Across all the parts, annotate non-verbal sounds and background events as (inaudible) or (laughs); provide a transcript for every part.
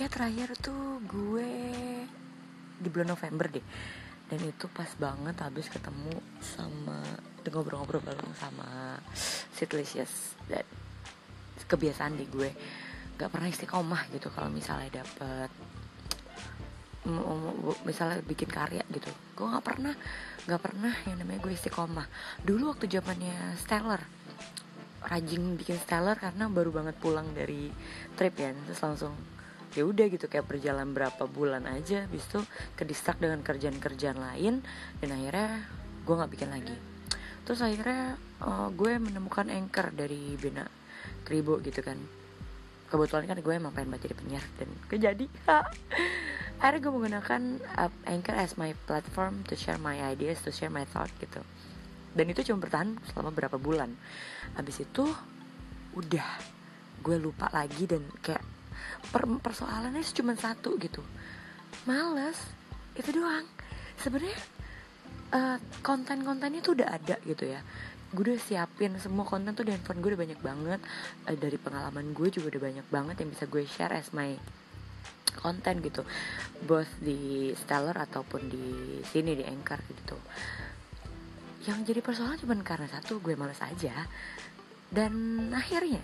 kayak terakhir tuh gue di bulan November deh. Dan itu pas banget habis ketemu sama ngobrol-ngobrol bareng sama Sitlicious dan kebiasaan di gue gak pernah istiqomah gitu kalau misalnya dapet misalnya bikin karya gitu. Gue nggak pernah nggak pernah yang namanya gue istiqomah. Dulu waktu zamannya Stellar rajin bikin stellar karena baru banget pulang dari trip ya terus langsung ya udah gitu kayak berjalan berapa bulan aja bis itu kedistak dengan kerjaan-kerjaan lain dan akhirnya gue nggak bikin lagi. Terus akhirnya uh, gue menemukan anchor dari Bena Kribo gitu kan. Kebetulan kan gue emang pengen baca jadi penyiar dan kejadi. (laughs) Akhirnya gue menggunakan anchor as my platform to share my ideas to share my thought gitu. Dan itu cuma bertahan selama berapa bulan. Habis itu udah gue lupa lagi dan kayak per persoalannya cuma satu gitu. Males itu doang. Sebenarnya uh, konten-kontennya tuh udah ada gitu ya. Gue udah siapin semua konten tuh di handphone gue udah banyak banget. Uh, dari pengalaman gue juga udah banyak banget yang bisa gue share as my konten gitu. Both di Stellar ataupun di sini di Anchor gitu. Yang jadi persoalan cuma karena satu gue males aja. Dan akhirnya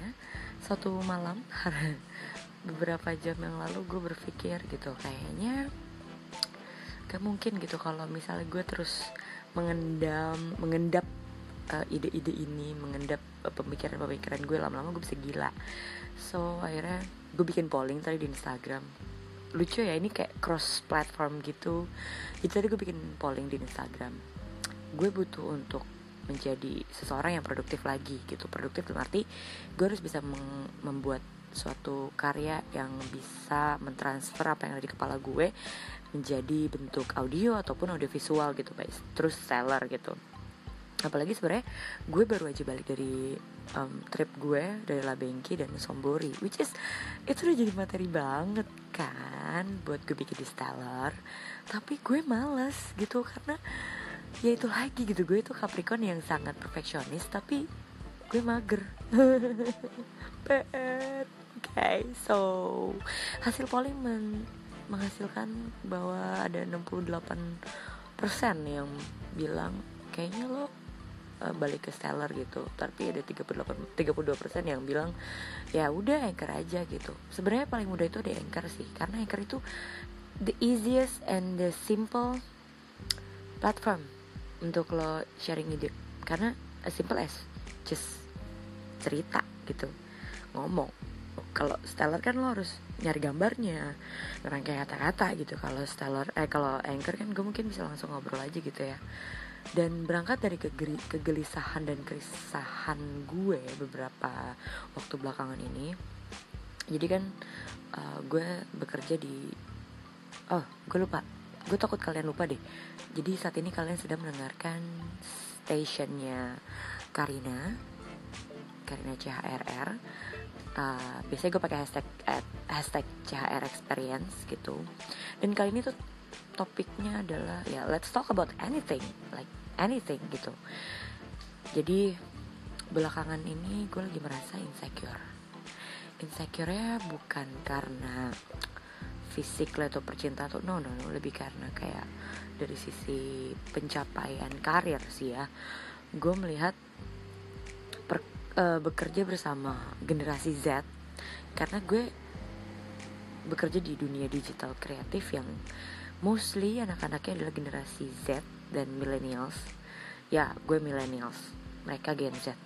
suatu malam (laughs) beberapa jam yang lalu gue berpikir gitu kayaknya gak mungkin gitu kalau misalnya gue terus mengendam mengendap uh, ide-ide ini mengendap uh, pemikiran-pemikiran gue lama-lama gue bisa gila. So akhirnya gue bikin polling tadi di Instagram. Lucu ya ini kayak cross platform gitu. Jadi tadi gue bikin polling di Instagram. Gue butuh untuk menjadi seseorang yang produktif lagi gitu. Produktif dalam arti gue harus bisa membuat suatu karya yang bisa mentransfer apa yang ada di kepala gue menjadi bentuk audio ataupun audio visual gitu guys terus seller gitu. Apalagi sebenarnya gue baru aja balik dari um, trip gue dari Labengki dan Sombori which is itu udah jadi materi banget kan buat gue bikin di Stellar tapi gue males gitu karena ya itu lagi gitu gue itu Capricorn yang sangat perfeksionis tapi gue mager. (laughs) PR okay, so hasil polling men menghasilkan bahwa ada 68% yang bilang kayaknya lo uh, balik ke stellar gitu. Tapi ada 38 32% yang bilang ya udah anchor aja gitu. Sebenarnya paling mudah itu ada anchor sih karena anchor itu the easiest and the simple platform untuk lo sharing ide. Karena as simple as just cerita gitu. Ngomong kalau stellar kan lo harus nyari gambarnya ngerangkai kata-kata gitu. Kalau stellar eh kalau anchor kan gue mungkin bisa langsung ngobrol aja gitu ya. Dan berangkat dari kegeri, kegelisahan dan keresahan gue beberapa waktu belakangan ini jadi kan uh, gue bekerja di oh gue lupa. Gue takut kalian lupa deh. Jadi saat ini kalian sedang mendengarkan stationnya Karina Karina CHRR uh, biasanya gue pakai hashtag uh, hashtag CHR experience gitu. Dan kali ini tuh topiknya adalah ya let's talk about anything like anything gitu. Jadi belakangan ini gue lagi merasa insecure. Insecure ya bukan karena fisik lah atau percintaan tuh no no no lebih karena kayak dari sisi pencapaian karir sih ya. Gue melihat uh, bekerja bersama generasi Z karena gue bekerja di dunia digital kreatif yang mostly anak-anaknya adalah generasi Z dan millennials. Ya gue millennials mereka Gen Z.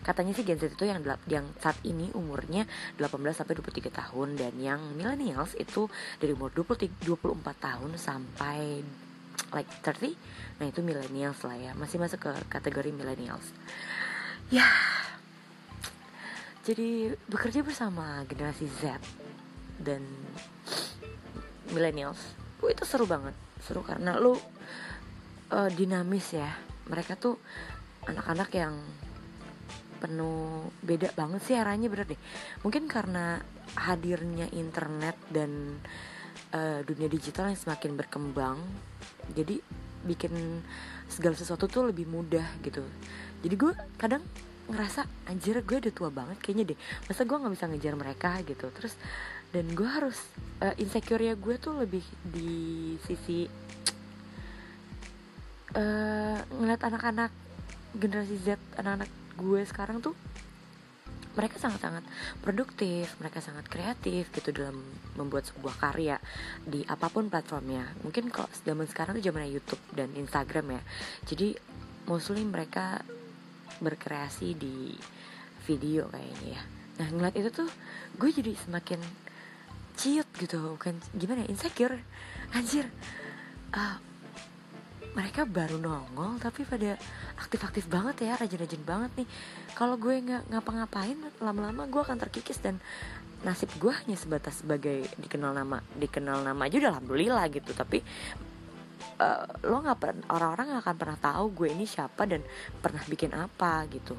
Katanya sih Gen Z itu yang yang saat ini umurnya 18 sampai 23 tahun dan yang millennials itu dari umur 23 24 tahun sampai like 30 nah itu millennials lah ya masih masuk ke kategori millennials. Ya jadi bekerja bersama generasi Z dan millennials. Oh, itu seru banget. Seru karena lu uh, dinamis ya. Mereka tuh anak-anak yang penuh beda banget sih arahnya bener deh. Mungkin karena hadirnya internet dan uh, dunia digital yang semakin berkembang jadi bikin segala sesuatu tuh lebih mudah gitu. Jadi gue kadang ngerasa anjir gue udah tua banget kayaknya deh masa gue nggak bisa ngejar mereka gitu terus dan gue harus uh, insecure ya gue tuh lebih di sisi uh, ngeliat anak-anak generasi Z anak-anak gue sekarang tuh mereka sangat-sangat produktif, mereka sangat kreatif gitu dalam membuat sebuah karya di apa pun platformnya. Mungkin kalau zaman sekarang tuh zamannya YouTube dan Instagram ya. Jadi mostly mereka berkreasi di video kayaknya ya. Nah ngeliat itu tuh gue jadi semakin ciut gitu, bukan gimana ya, insecure, anjir. Uh, mereka baru nongol tapi pada aktif-aktif banget ya rajin-rajin banget nih kalau gue nggak ngapa-ngapain lama-lama gue akan terkikis dan nasib gue hanya sebatas sebagai dikenal nama dikenal nama aja udah alhamdulillah gitu tapi uh, lo nggak pernah orang-orang nggak akan pernah tahu gue ini siapa dan pernah bikin apa gitu.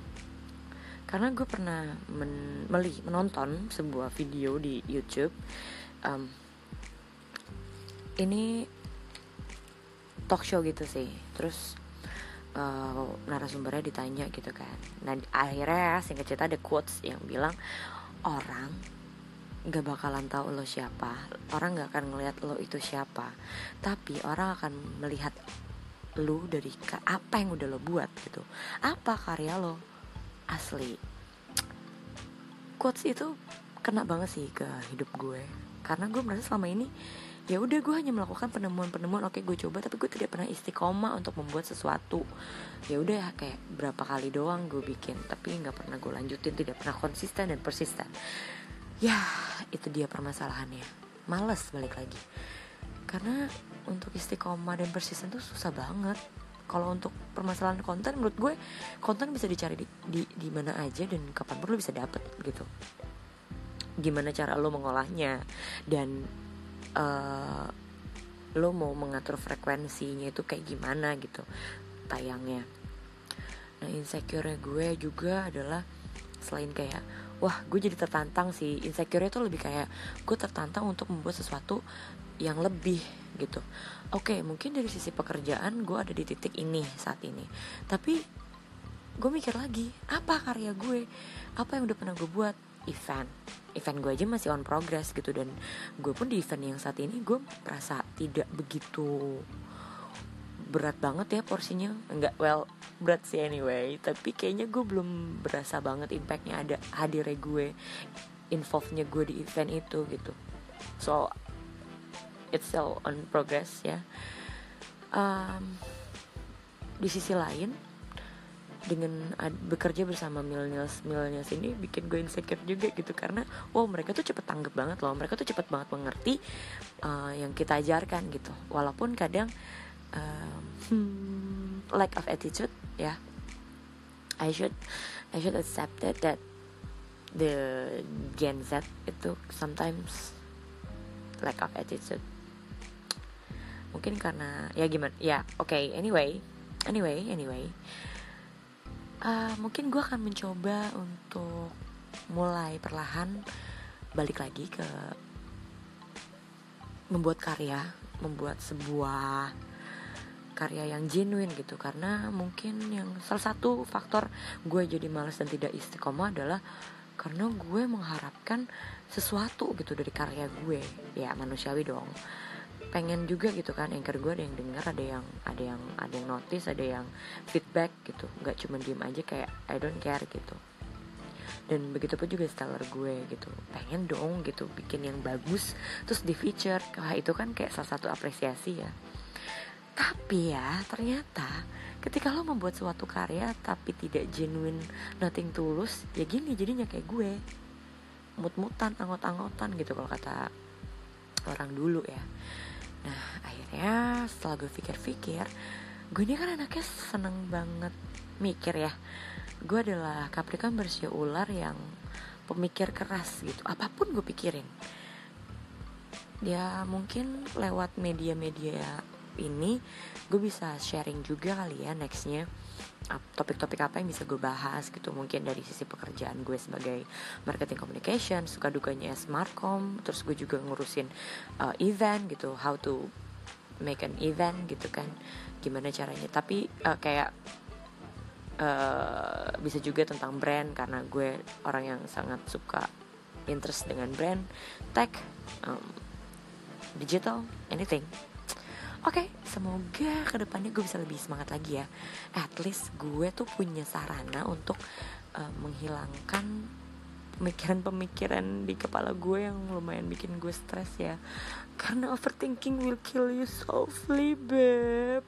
Karena gue pernah men meli menonton sebuah video di YouTube um, ini talk show gitu sih. Terus uh, narasumbernya ditanya gitu kan. Nah akhirnya singkat cerita ada quotes yang bilang orang nggak bakalan tahu lo siapa. Orang nggak akan ngelihat lo itu siapa. Tapi orang akan melihat lo dari apa yang udah lo buat gitu. Apa karya lo? Asli. Quotes itu kena banget sih ke hidup gue. Karena gue merasa selama ini ya udah gue hanya melakukan penemuan-penemuan. Oke gue coba tapi gue tidak pernah istiqomah untuk membuat sesuatu. Ya udah kayak berapa kali doang gue bikin tapi nggak pernah gue lanjutin tidak pernah konsisten dan persisten ya itu dia permasalahannya. Males balik lagi. Karena untuk istiqomah dan persisten tuh susah banget. Kalau untuk permasalahan konten menurut gue konten bisa dicari di di, di mana aja dan kapan perlu bisa dapet gitu. Gimana cara lo mengolahnya dan uh, lo mau mengatur frekuensinya itu kayak gimana gitu. Tayangnya. Nah insecure gue juga adalah selain kayak wah gue jadi tertantang sih. Insecure itu lebih kayak gue tertantang untuk membuat sesuatu yang lebih gitu. Oke mungkin dari sisi pekerjaan gue ada di titik ini saat ini. Tapi gue mikir lagi apa karya gue? Apa yang udah pernah gue buat? Event. Event gue aja masih on progress gitu. Dan gue pun di event yang saat ini gue merasa tidak begitu berat banget ya porsinya. Enggak well berat sih anyway. Tapi kayaknya gue belum berasa banget impactnya ada hadirnya gue involve-nya gue di event itu gitu. So it's still on progress ya. Um, di sisi lain dengan bekerja bersama millennials millennials ini bikin gue insecure juga gitu. Karena wow mereka tuh cepet tanggap banget loh. Mereka tuh cepet banget mengerti uh, yang kita ajarkan gitu. Walaupun kadang um, hmm, lack of attitude yeah, I should I should accept it that the Gen Z itu sometimes lack of attitude. Mungkin karena ya gimana ya oke okay, anyway anyway anyway. Uh, mungkin gue akan mencoba untuk mulai perlahan balik lagi ke membuat karya membuat sebuah karya yang genuine gitu. Karena mungkin yang salah satu faktor gue jadi males dan tidak istiqomah adalah karena gue mengharapkan sesuatu gitu dari karya gue. Ya manusiawi dong. Pengen juga gitu kan anchor gue ada yang denger ada yang ada yang ada yang notice ada yang feedback gitu. Nggak cuma diem aja kayak I don't care gitu. Dan begitu pun juga stellar gue gitu. Pengen dong gitu. Bikin yang bagus terus di feature. Wah itu kan kayak salah satu apresiasi ya tapi ya ternyata ketika lo membuat suatu karya tapi tidak genuine nothing tulus ya gini jadinya kayak gue. Mut-mutan anggot-anggotan gitu kalau kata orang dulu ya. Nah akhirnya setelah gue pikir-pikir gue ini kan anaknya seneng banget mikir ya. Gue adalah Capricorn bersih ular yang pemikir keras gitu. Apa pun gue pikirin ya mungkin lewat media-media ini gue bisa sharing juga kali ya nextnya topik-topik apa yang bisa gue bahas gitu. Mungkin dari sisi pekerjaan gue sebagai marketing communication suka dukanya smartcom terus gue juga ngurusin uh, event gitu how to make an event gitu kan gimana caranya. Tapi uh, kayak uh, bisa juga tentang brand karena gue orang yang sangat suka interest dengan brand tech um, digital anything Oke, okay, semoga ke depannya gue bisa lebih semangat lagi ya. At least gue tuh punya sarana untuk uh, menghilangkan pemikiran-pemikiran di kepala gue yang lumayan bikin gue stres ya. Karena overthinking will kill you softly, babe.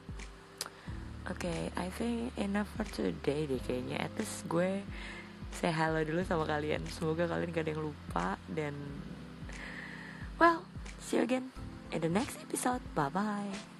Oke, okay, I think enough for today deh kayaknya. At least gue say hello dulu sama kalian. Semoga kalian gak ada yang lupa dan well, see you again in the next episode. Bye bye.